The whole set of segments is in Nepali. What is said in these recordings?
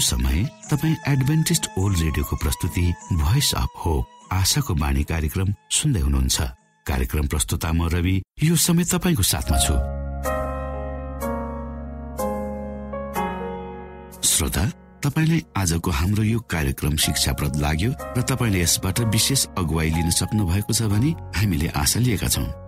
समय तपाईँ एडभेन्टिस्ट ओल्ड रेडियोको प्रस्तुति भोइस अफ होप आशाको बाणी कार्यक्रम सुन्दै हुनुहुन्छ। कार्यक्रम प्रस्तुता म रवि यो समय तपाईँको साथमा छु। श्रोता तपाईँलाई आजको हाम्रो यो कार्यक्रम शिक्षाप्रद लाग्यो र तपाईँले यसबाट विशेष अगुवाई लिन सक्नु भएको छ भने हामीले आशा लिएका छौँ।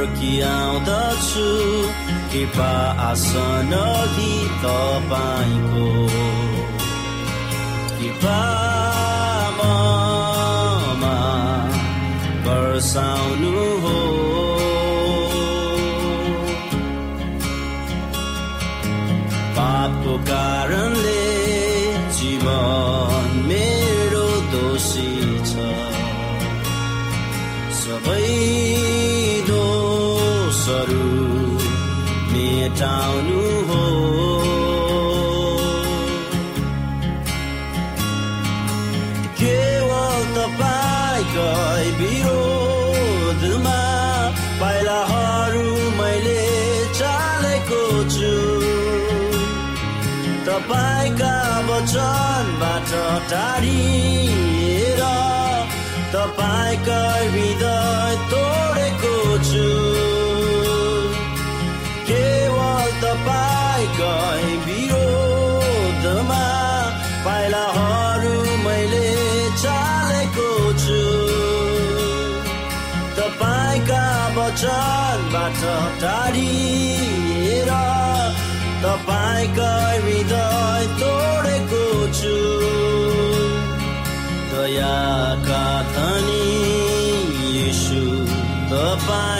आउँदछु कृपा आसन कि तपाईँको कृपामा वर्षाउनु हो पापको कारणले जीवन मेरो दोषी छ सबै मेटाउनु हो। केवल तपाईँकै विरोधमा पाइलाहरू मैले चालेको छु। तपाईँका वचनबाट टाढिएर तपाईँकै हृदय टाढिएर तपाईँका हृदय तोडेको छु। दयाका धनी यीशु तपाईँ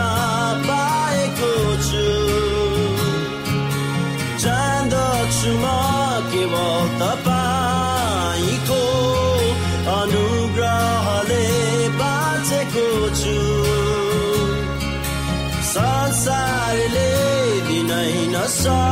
यसो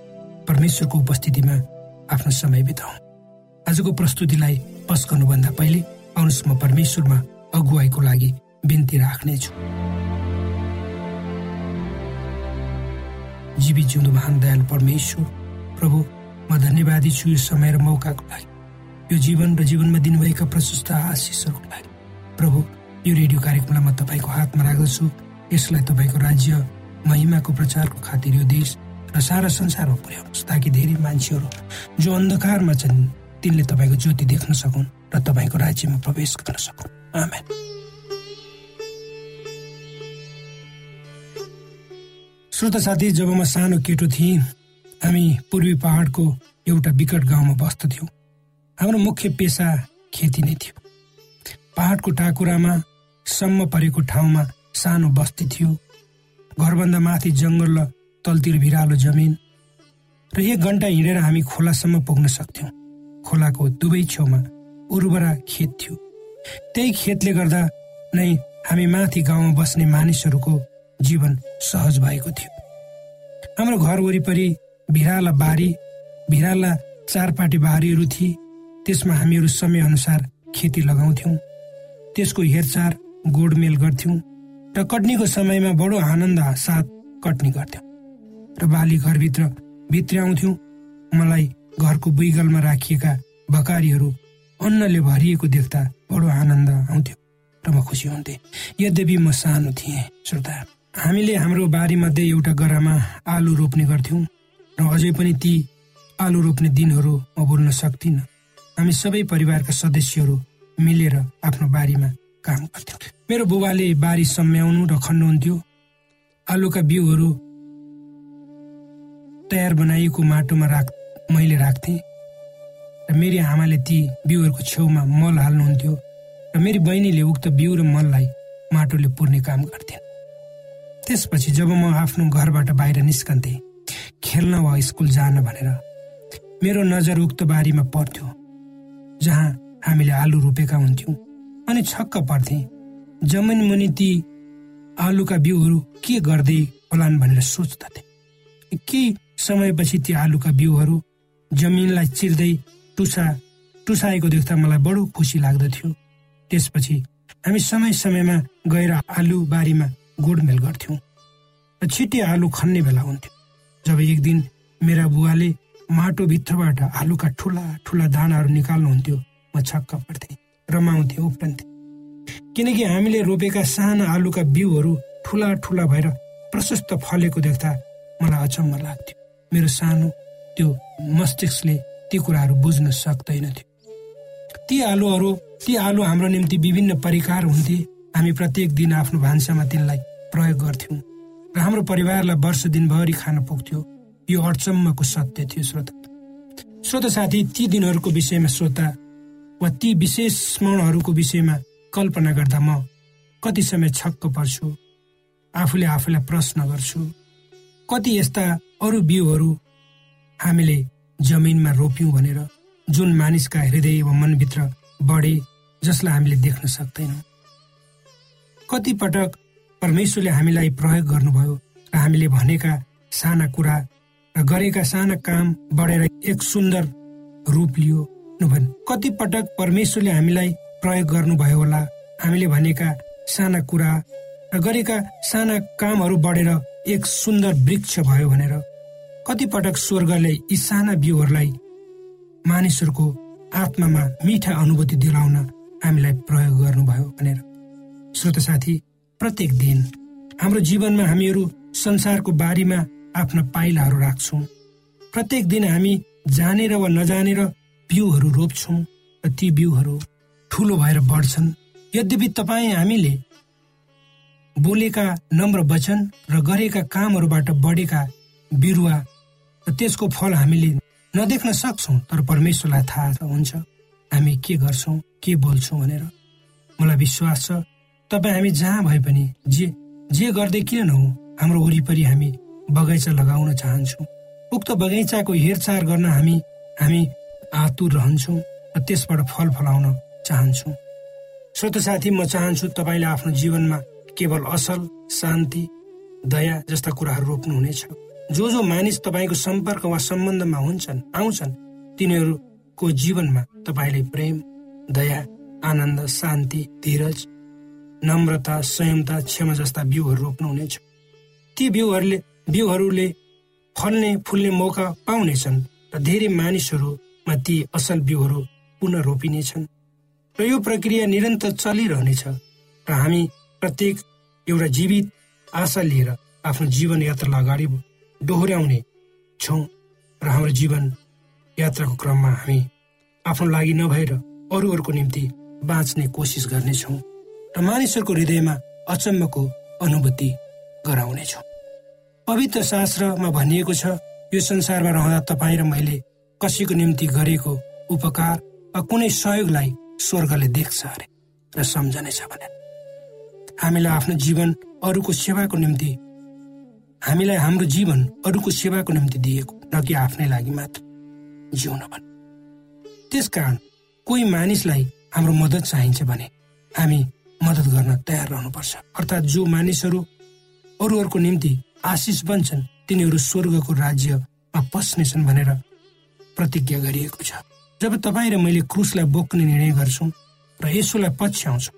परमेश्वरको उपस्थितिमा आफ्नो समय बिताउँ। आजको प्रस्तुतिलाई पस्कनुभन्दा पहिले आउनुहोस् म परमेश्वरमा अगुवाईको लागि बिन्ती राख्नेछु। जीवी जिउँदो महान दयाल परमेश्वर प्रभु म धन्यवादी छु यो समय र मौकाको लागि। यो जीवन र जीवनमा दिनुभएका प्रशस्त आशिषहरूको लागि। प्रभु यो रेडियो कार्यक्रमलाई म तपाईँको हातमा राख्दछु। यसलाई तपाईँको राज्य महिमाको प्रचारको खातिर यो देश र सारा संसारमा पुर्याउनुहोस् ताकि धेरै मान्छेहरू जो अन्धकारमा छन् तिनले तपाईँको ज्योति देख्न सकुन् र तपाईँको राज्यमा प्रवेश गर्न सकुन्। आमेन। श्रोत साथी जब म सानो केटो थिएँ हामी पूर्वी पहाडको एउटा विकट गाउँमा बस्दथ्यौँ हाम्रो मुख्य पेसा खेती नै थियो। पहाडको टाकुरामा सम्म परेको ठाउँमा सानो बस्ती थियो। घरभन्दा माथि जङ्गल र तलतिर भिरालो जमिन र एक घन्टा हिँडेर हामी खोलासम्म पुग्न सक्थ्यौँ। खोलाको दुवै छेउमा उर्वरा खेत थियो। त्यही खेतले गर्दा नै हामी माथि गाउँमा बस्ने मानिसहरूको जीवन सहज भएको थियो। हाम्रो घर वरिपरि भिराला बारी भिराला चारपाटी बारीहरू थिए। त्यसमा हामीहरू समयअनुसार खेती लगाउँथ्यौँ। त्यसको हेरचाह गोडमेल गर्थ्यौँ र कटनीको समयमा बडो आनन्द साथ कटनी गर्थ्यौँ। र बाली घरभित्र भित्र्याउँथ्यौँ। मलाई घरको बुइगलमा राखिएका बकारीहरू अन्नले भरिएको देख्दा बडो आनन्द आउँथ्यो र म खुसी हुन्थेँ। यद्यपि म सानो थिएँ श्रोता। हामीले हाम्रो बारीमध्ये एउटा गरामा आलु रोप्ने गर्थ्यौँ र अझै पनि ती आलु रोप्ने दिनहरू म बोल्न सक्दिनँ। हामी सबै परिवारका सदस्यहरू मिलेर आफ्नो बारीमा काम गर्थ्यौँ। मेरो बुबाले बारी सम्याउनु र खन्नुहुन्थ्यो। आलुका बिउहरू तयार बनाइएको माटोमा राख मैले राख्थेँ। र मेरी आमाले ती बिउहरूको छेउमा मल हाल्नुहुन्थ्यो र मेरी बहिनीले उक्त बिउ र मललाई माटोले पुर्ने काम गर्थिन्। त्यसपछि जब म आफ्नो घरबाट बाहिर निस्कन्थेँ खेल्न वा स्कुल जान भनेर मेरो नजर उक्त बारीमा पर्थ्यो जहाँ हामीले आलु रोपेका हुन्थ्यौँ अनि छक्क पर्थे जमिन मुनि ती आलुका बिउहरू के गर्दै होलान् भनेर सोच्दथे। केही समयपछि ती आलुका बिउहरू जमिनलाई चिर्दै टुसा टुसाएको देख्दा मलाई बडो खुसी लाग्दथ्यो। त्यसपछि हामी समय समयमा गएर आलु बारीमा गोडमेल गर्थ्यौँ। र छिट्टै आलु खन्ने बेला हुन्थ्यो जब एक दिन मेरा बुवाले माटोभित्रबाट आलुका ठुला ठुला दानाहरू निकाल्नुहुन्थ्यो म छक्क पर्थेँ रमाउँथे उफ्रन्थे। किनकि हामीले रोपेका साना आलुका बिउहरू ठुला ठुला भएर प्रशस्त फलेको देख्दा मलाई अचम्म लाग्थ्यो। मेरो सानो त्यो मस्तिष्कले ती कुराहरू बुझ्न सक्दैन थियो ती आलुहरू ती आलु हाम्रो निम्ति विभिन्न परिकार हुन्थे। हामी प्रत्येक दिन आफ्नो भान्सामा तिनलाई प्रयोग गर्थ्यौँ। र हाम्रो परिवारलाई वर्ष दिनभरि खान पुग्थ्यो। यो अचम्मको सत्य थियो श्रोता। श्रोता साथी ती दिनहरूको विषयमा श्रोता वा ती विशेष स्मरणहरूको विषयमा कल्पना गर्दा म कति समय छक्क पर्छु? आफूले आफूलाई प्रश्न गर्छु। कति यस्ता अरू बिउहरू हामीले जमिनमा रोप्यौँ भनेर जुन मानिसका हृदय वा मनभित्र बढे जसलाई हामीले देख्न सक्दैनौँ। कति पटक परमेश्वरले हामीलाई प्रयोग गर्नुभयो र हामीले भनेका साना कुरा र गरेका साना काम बढेर एक सुन्दर रूप लियो भने कति पटक परमेश्वरले हामीलाई प्रयोग गर्नुभयो होला। हामीले भनेका साना कुरा र गरेका साना कामहरू बढेर एक सुन्दर वृक्ष भयो भनेर कति पटक स्वर्गले यी साना बिउहरूलाई मानिसहरूको आत्मामा मिठा अनुभूति दिलाउन हामीलाई प्रयोग गर्नुभयो भनेर। श्रोत साथी प्रत्येक दिन हाम्रो जीवनमा हामीहरू संसारको बारीमा आफ्ना पाइलाहरू राख्छौँ। प्रत्येक दिन हामी जानेर वा नजानेर बिउहरू रोप्छौँ र ती बिउहरू ठुलो भएर बढ्छन्। यद्यपि तपाईँ हामीले बोलेका नम्र वचन र गरेका कामहरूबाट बढेका बिरुवा त्यसको फल हामीले नदेख्न सक्छौँ तर परमेश्वरलाई थाहा हुन्छ। हामी के गर्छौँ के बोल्छौँ भनेर। मलाई विश्वास छ तपाईँ हामी जहाँ भए पनि जे जे गर्दै किन नहौँ हाम्रो वरिपरि हामी बगैँचा लगाउन चाहन्छौँ। उक्त बगैँचाको हेरचाह गर्न हामी हामी आतुर रहन्छौँ र त्यसबाट फल फलाउन चाहन्छौँ। श्रोत साथी म चाहन्छु तपाईँले आफ्नो जीवनमा केवल असल शान्ति दया जस्ता कुराहरू रोप्नुहुनेछ। जो जो मानिस तपाईँको सम्पर्क वा सम्बन्धमा हुन्छन् आउँछन् तिनीहरूको जीवनमा तपाईँले प्रेम दया आनन्द शान्ति धीरज नम्रता संयमता क्षमा जस्ता बिउहरू रोप्नुहुनेछ। ती बिउहरूले बिउहरूले फल्ने फुल्ने मौका पाउनेछन् र धेरै मानिसहरूमा ती असल बिउहरू पुनः रोपिनेछन्। र यो प्रक्रिया निरन्तर चलिरहनेछ र हामी प्रत्येक एउटा जीवित आशा लिएर आफ्नो जीवन यात्रालाई अगाडि डोहोऱ्याउने छौँ र हाम्रो जीवन यात्राको क्रममा हामी आफ्नो लागि नभएर अरूहरूको निम्ति बाँच्ने कोसिस गर्नेछौँ र मानिसहरूको हृदयमा अचम्मको अनुभूति गराउनेछौँ। पवित्र शास्त्रमा भनिएको छ यो संसारमा रहँदा तपाईँ र मैले कसैको निम्ति गरेको उपकार वा कुनै सहयोगलाई स्वर्गले देख्छ अरे र सम्झनेछ भनेर हामीलाई आफ्नो जीवन अरूको सेवाको निम्ति हामीलाई हाम्रो जीवन अरूको सेवाको निम्ति दिएको न कि आफ्नै लागि मात्र। जिउन भने। त्यसकारण कोही मानिसलाई हाम्रो मद्दत चाहिन्छ भने हामी मद्दत गर्न तयार रहनुपर्छ। अर्थात् जो मानिसहरू अरूहरूको निम्ति आशिष बन्छन् तिनीहरू स्वर्गको राज्यमा पस्नेछन् भनेर प्रतिज्ञा गरिएको छ। जब तपाईँ र मैले क्रुसलाई बोक्ने निर्णय गर्छौँ र यसोलाई पछ्याउँछौँ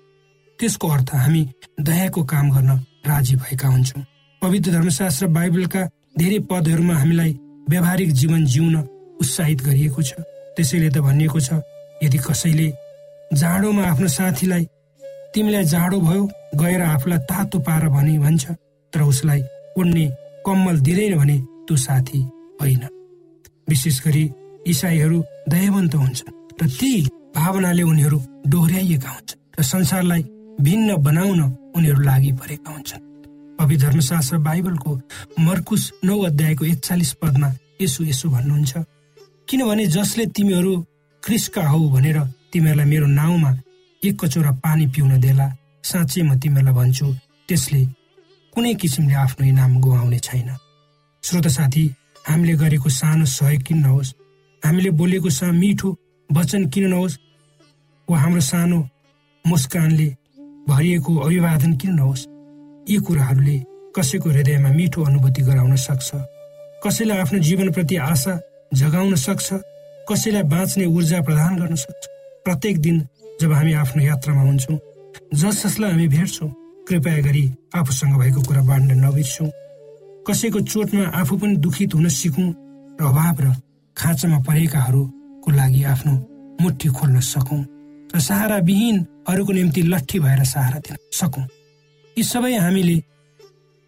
त्यसको अर्थ हामी दयाको काम गर्न राजी भएका हुन्छौँ। पवित्र धर्मशास्त्र बाइबलका धेरै पदहरूमा हामीलाई व्यावहारिक जीवन जिउन उत्साहित गरिएको छ। त्यसैले त भनिएको छ यदि कसैले जाडोमा आफ्नो साथीलाई तिमीलाई जाडो भयो गएर आफूलाई तातो पार भने भन्छ तर उसलाई उड्ने कम्मल दिँदैन भने त्यो साथी होइन। विशेष गरी इसाईहरू दयावन्त हुन्छन् र ती भावनाले उनीहरू डोहोऱ्याइएका हुन्छन् र संसारलाई भिन्न बनाउन उनीहरू लागि परेका हुन्छन्। पवि धर्मशास्त्र बाइबलको मर्कुस नौ अध्यायको एकचालिस पदमा यसो यसो भन्नुहुन्छ किनभने जसले तिमीहरू क्रिस्का हौ भनेर तिमीहरूलाई मेरो नाउँमा एक कचौरा पानी पिउन देला साँच्चै म तिमीहरूलाई भन्छु त्यसले कुनै किसिमले आफ्नो इनाम गुहाउने छैन। श्रोत साथी हामीले गरेको सानो सहयोग किन नहोस्? हामीले बोलेको सा मिठो वचन किन नहोस्? वा हाम्रो सानो मुस्कानले भरिएको अभिवादन किन नहोस्? यी कुराहरूले कसैको हृदयमा मिठो अनुभूति गराउन सक्छ कसैलाई आफ्नो जीवनप्रति आशा जगाउन सक्छ कसैलाई बाँच्ने ऊर्जा प्रदान गर्न सक्छ। प्रत्येक दिन जब हामी आफ्नो यात्रामा हुन्छौँ जस जसलाई हामी भेट्छौँ कृपया गरी आफूसँग भएको कुरा बाँड्न नबिर्सौँ। कसैको चोटमा आफू पनि दुखित हुन सिकौँ र अभाव र खाँचामा परेकाहरूको लागि आफ्नो मुठी खोल्न सकौँ र सहारा विहीनहरूको निम्ति लट्ठी भएर सहारा दिन सकौँ। यी सबै हामीले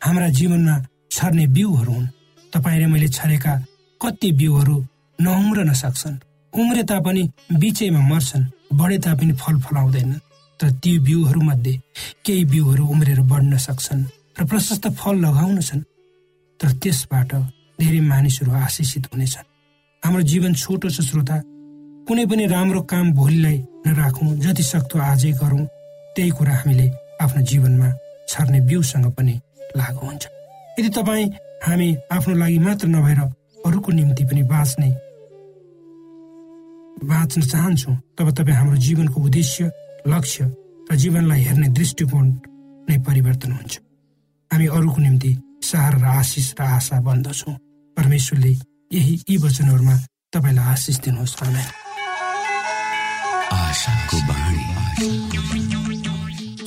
हाम्रा जीवनमा छर्ने बिउहरू हुन्। तपाईँ र मैले छरेका कति बिउहरू नउम्रन सक्छन् उम्रे तापनि बिचैमा मर्छन् बढे तापनि फल फलाउँदैनन् तर ती बिउहरूमध्ये केही बिउहरू उम्रेर बढ्न सक्छन् र प्रशस्त फल लगाउनेछन् तर त्यसबाट धेरै मानिसहरू आशिषित हुनेछन्। हाम्रो जीवन छोटो छ श्रोता। कुनै पनि राम्रो काम भोलिलाई नराखौँ जति सक्दो आजै गरौँ त्यही कुरा हामीले आफ्नो जीवनमा छर्ने बिउसँग पनि लागु हुन्छ। यदि तपाईँ हामी आफ्नो लागि मात्र नभएर अरूको निम्ति पनि बाँच्ने बाँच्न चाहन्छौँ तब तपाईँ हाम्रो जीवनको उद्देश्य लक्ष्य र जीवनलाई हेर्ने दृष्टिकोण नै परिवर्तन हुन्छ। हामी अरूको निम्ति सहारा र आशिष र आशा बन्दछौँ। परमेश्वरले यही यी वचनहरूमा तपाईँलाई आशिष दिनुहोस्।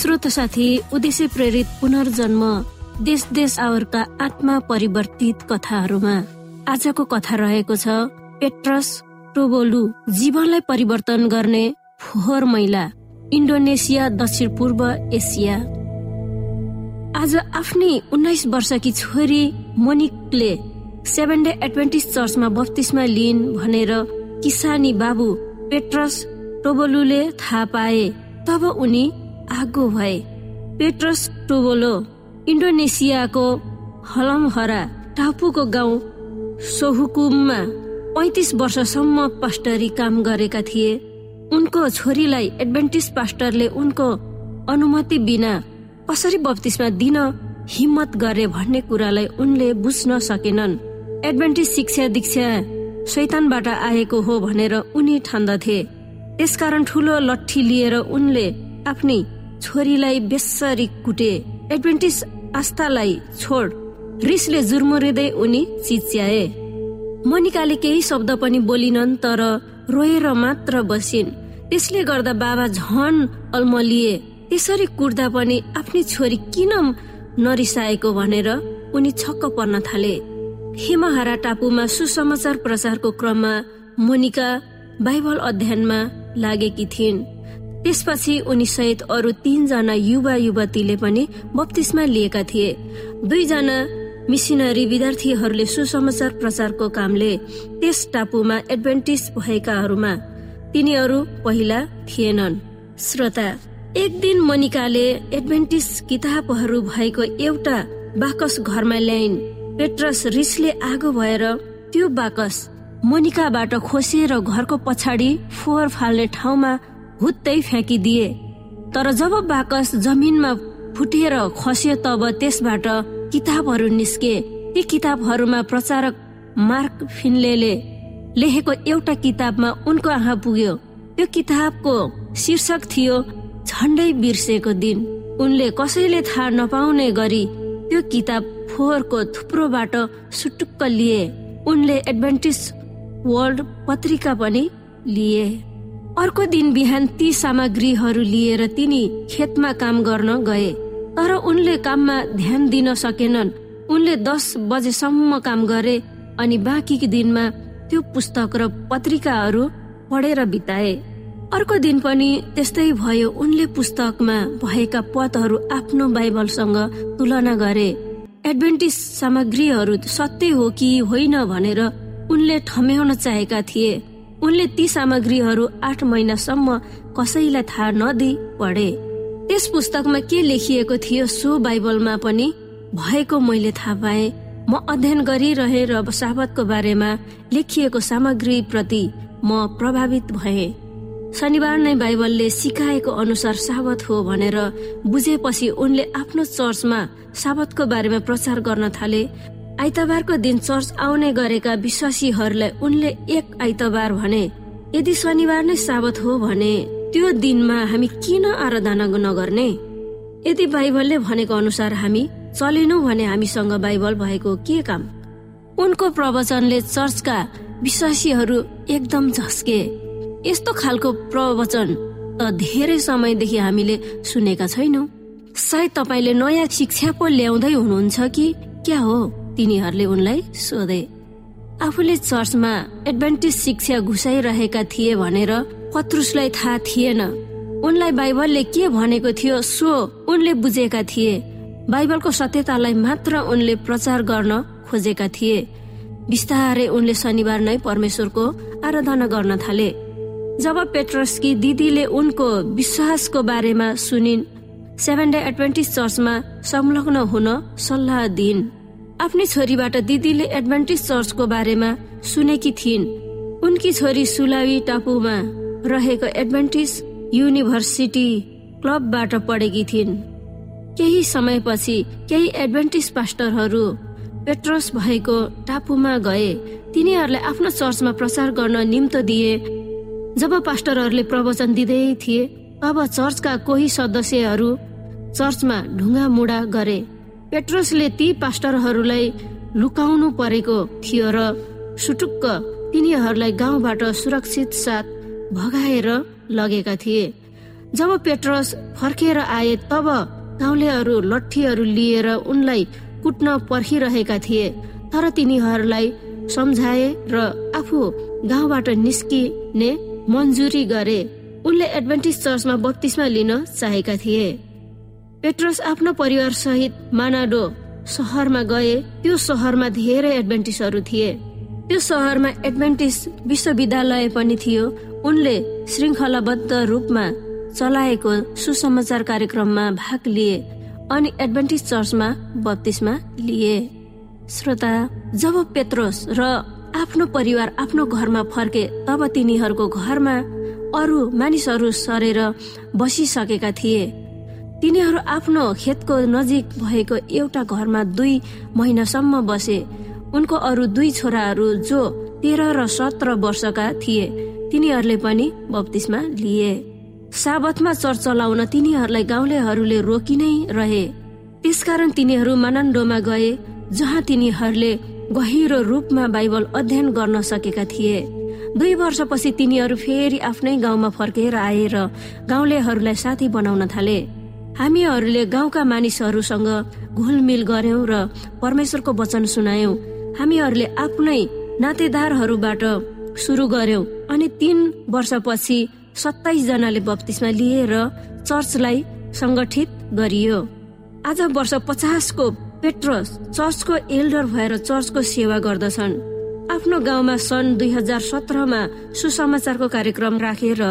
श्रोत साथी उद्देश्य प्रेरित पुनर्जन्म देश देश आवरका आत्मा परिवर्तित कथाहरूमा आजको कथा रहेको छ पेट्रस टोबोलु जीवनलाई परिवर्तन गर्ने फोहोर मैला इन्डोनेसिया दक्षिण पूर्व एसिया। आज आफ्नै उन्नाइस वर्षकी छोरी मोनिकले सेभेन डे एडभेन्टिस चर्चमा बत्तिसमा लिइन् भनेर किसानी बाबु पेट्रस टोबोलुले थाहा पाए तब उनी आगो भए पेट्रस टोबोलो इन्डोनेसियाको हलमहरा टापुको गाउँ सोहुकुममा पैतिस वर्षसम्म पास्टरी काम गरेका थिए। उनको छोरीलाई एडभेन्टिस पास्टरले उनको अनुमति बिना कसरी बत्तिसमा दिन हिम्मत गरे भन्ने कुरालाई उनले बुझ्न सकेनन्। एडभेन्टिस शिक्षा दीक्षा शैतानबाट आएको हो भनेर उनी ठान्दथे। त्यसकारण ठुलो लट्ठी लिएर उनले आफ्नी छोरीलाई बेसरी कुटे। एडभेन्टिस आस्थालाई छोड। रिसले जुर्मुरिँदै उनी चिच्याए। मनिकाले केही शब्द पनि बोलिनन् तर रोएर मात्र बसिन्। त्यसले गर्दा बाबा झन अल्मलिए। त्यसरी कुट्दा पनि आफ्नी छोरी किन नरिसाएको भनेर उनी छक्क पर्न थाले। हिमहारा टापुमा सुसमाचार प्रचारको क्रममा मोनिका बाइबल अध्ययनमा लागेकी थिइन्। त्यसपछि उनी सहित अरू तीनजना युवा युवतीले पनि बत्तिसमा लिएका थिए। दुईजना मिसिनरी विद्यार्थीहरूले सुसमाचार प्रचारको कामले त्यस टापुमा एडभेन्टिस भएकाहरूमा तिनीहरू पहिला थिएनन्। श्रोता एक दिन मनिकाले एडभेन्टिस किताबहरू भएको एउटा बाकस घरमा ल्याइन्। पेट्रस रिसले आगो भएर त्यो बाकस मोनिकाबाट खोसिएर घरको पछाडि फोहोर फाल्ने ठाउँमा हुत्तै फ्याँकिदिए। तर जब बाकस जमिनमा फुटेर खस्यो तब त्यसबाट किताबहरू निस्के। ती किताबहरूमा प्रचारक मार्क फिनले लेखेको एउटा किताबमा उनको आँखा पुग्यो। त्यो किताबको शीर्षक थियो झन्डै बिर्सेको दिन। उनले कसैले थाहा नपाउने गरी त्यो किताब फोहोरको थुप्रोबाट सुटुक्क लिए। उनले एडभेन्टिस वर्ल्ड पत्रिका पनि लिए। अर्को दिन बिहान ती सामग्रीहरू लिएर तिनी खेतमा काम गर्न गए तर उनले काममा ध्यान दिन सकेनन्। उनले दस बजेसम्म काम गरे अनि बाँकी दिनमा त्यो पुस्तक र पत्रिकाहरू पढेर बिताए। अर्को दिन पनि त्यस्तै भयो उनले पुस्तकमा भएका पदहरू आफ्नो बाइबलसँग तुलना गरे। एडभेन्टिस सामग्रीहरू सत्य हो कि होइन भनेर उनले ठम्याउन चाहेका थिए। उनले ती सामग्रीहरू आठ महिनासम्म कसैलाई थाहा नदिई पढे। त्यस पुस्तकमा के लेखिएको थियो सो बाइबलमा पनि भएको मैले थाहा पाए। म अध्ययन गरिरहे र साबतको बारेमा लेखिएको सामग्री प्रति म प्रभावित भए। शनिबार नै बाइबलले सिकाएको अनुसार साबत हो भनेर बुझेपछि उनले आफ्नो चर्चमा साबतको बारेमा प्रचार गर्न थाले। आइतबारको दिन चर्च आउने गरेका विश्वासीहरूलाई उनले एक आइतबार भने यदि शनिबार नै साबत हो भने त्यो दिनमा हामी किन आराधना नगर्ने? यदि बाइबलले भनेको अनुसार हामी चलेनौ भने हामीसँग बाइबल भएको के काम? उनको प्रवचनले चर्चका विश्वासीहरू एकदम झस्के। यस्तो खालको प्रवचन त धेरै समयदेखि हामीले सुनेका छैनौँ। सायद तपाईँले नयाँ शिक्षा पो ल्याउँदै हुनुहुन्छ कि? क्या हो? तिनीहरूले उनलाई सोधे आफूले चर्चमा एडभान्टेज शिक्षा घुसाइरहेका थिए भनेर पत्रुसलाई थाहा थिएन। उनलाई बाइबलले के भनेको थियो सो उनले बुझेका थिए। बाइबलको सत्यतालाई मात्र उनले प्रचार गर्न खोजेका थिए। बिस्तारै उनले शनिबार नै परमेश्वरको आराधना गर्न थाले। जब पेट्रसकी दिदीले उनको विश्वासको बारेमा सुनिन् सेभेन डे एडभेन्टिस चर्चमा संलग्न हुन सल्लाह दिइन्। आफ्नै छोरीबाट दिदीले एडभेन्टिस चर्चको बारेमा सुनेकी थिइन्। उनकी छोरी सुलावी टापुमा रहेको एडभेन्टिस युनिभर्सिटी क्लबबाट पढेकी थिइन्। केही समयपछि केही एडभेन्टिस पास्टरहरू पेट्रोस भएको टापुमा गए। तिनीहरूलाई आफ्नो चर्चमा प्रचार गर्न निम्त दिए। जब पास्टरहरूले प्रवचन दिँदै थिए तब चर्चका कोही सदस्यहरू चर्चमा ढुङ्गा मुडा गरे। पेट्रोसले ती पास्टरहरूलाई लुकाउनु परेको थियो र सुटुक्क तिनीहरूलाई गाउँबाट सुरक्षित साथ भगाएर लगेका थिए। जब पेट्रोस फर्केर आए तब गाउँलेहरू लट्ठीहरू लिएर उनलाई कुट्न पर्खिरहेका थिए। तर तिनीहरूलाई सम्झाए र आफू गाउँबाट निस्किने मन्जुरी गरे। उनले एडभेन्टिस चर्चमा बत्तीसमा लिन चाहेका थिए। पेट्रोस आफ्नो परिवार सहित मानाडो सहरमा गए। त्यो सहरमा धेरै एडभेन्टिसहरू थिए। त्यो सहरमा एडभेन्टिस विश्वविद्यालय पनि थियो। उनले श्रृङ्खलाबद्ध रूपमा चलाएको सुसमाचार कार्यक्रममा भाग लिए अनि एडभेन्टिस चर्चमा बत्तीसमा लिए। श्रोता जब पेत्रोस र आफ्नो परिवार आफ्नो घरमा फर्के तब तिनीहरूको घरमा अरू मानिसहरू सरेर बसिसकेका थिए। तिनीहरू आफ्नो खेतको नजिक भएको एउटा घरमा दुई महिनासम्म बसे। उनको अरू दुई छोराहरू जो तेह्र र सत्र वर्षका थिए तिनीहरूले पनि बत्तिसमा लिए। साबतमा चर्च चलाउन तिनीहरूलाई गाउँलेहरूले रोकि नै रहे। त्यसकारण तिनीहरू मानन्डोमा गए जहाँ तिनीहरूले गहिरो रूपमा बाइबल अध्ययन गर्न सकेका थिए। दुई वर्षपछि तिनीहरू फेरि आफ्नै गाउँमा फर्केर आए र गाउँलेहरूलाई साथी बनाउन थाले। हामीहरूले गाउँका मानिसहरूसँग घुलमिल गर्यौं र परमेश्वरको वचन सुनायौं। हामीहरूले आफ्नै नातेदारहरूबाट सुरु गर्यौं अनि तीन वर्षपछि सत्ताइस जनाले बत्तिसमा लिएर चर्चलाई संगठित गरियो। आज वर्ष पचासको पेट्रस चर्चको एल्डर भएर चर्चको सेवा गर्दछन्। आफ्नो गाउँमा सन् दुई हजार सत्रमा सुसमाचारको कार्यक्रम राखेर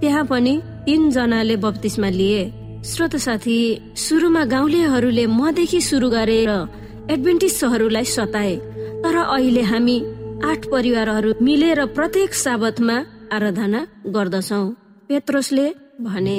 त्यहाँ पनि तीन जनाले बत्तिसमा लिए। श्रोत साथी सुरुमा गाउँलेहरूले मदेखि सुरु गरेर एडभेन्टिस्टहरूलाई सताए। तर अहिले हामी आठ परिवारहरू मिलेर प्रत्येक साबतमा आराधना गर्दछौ। पेत्रोसले भने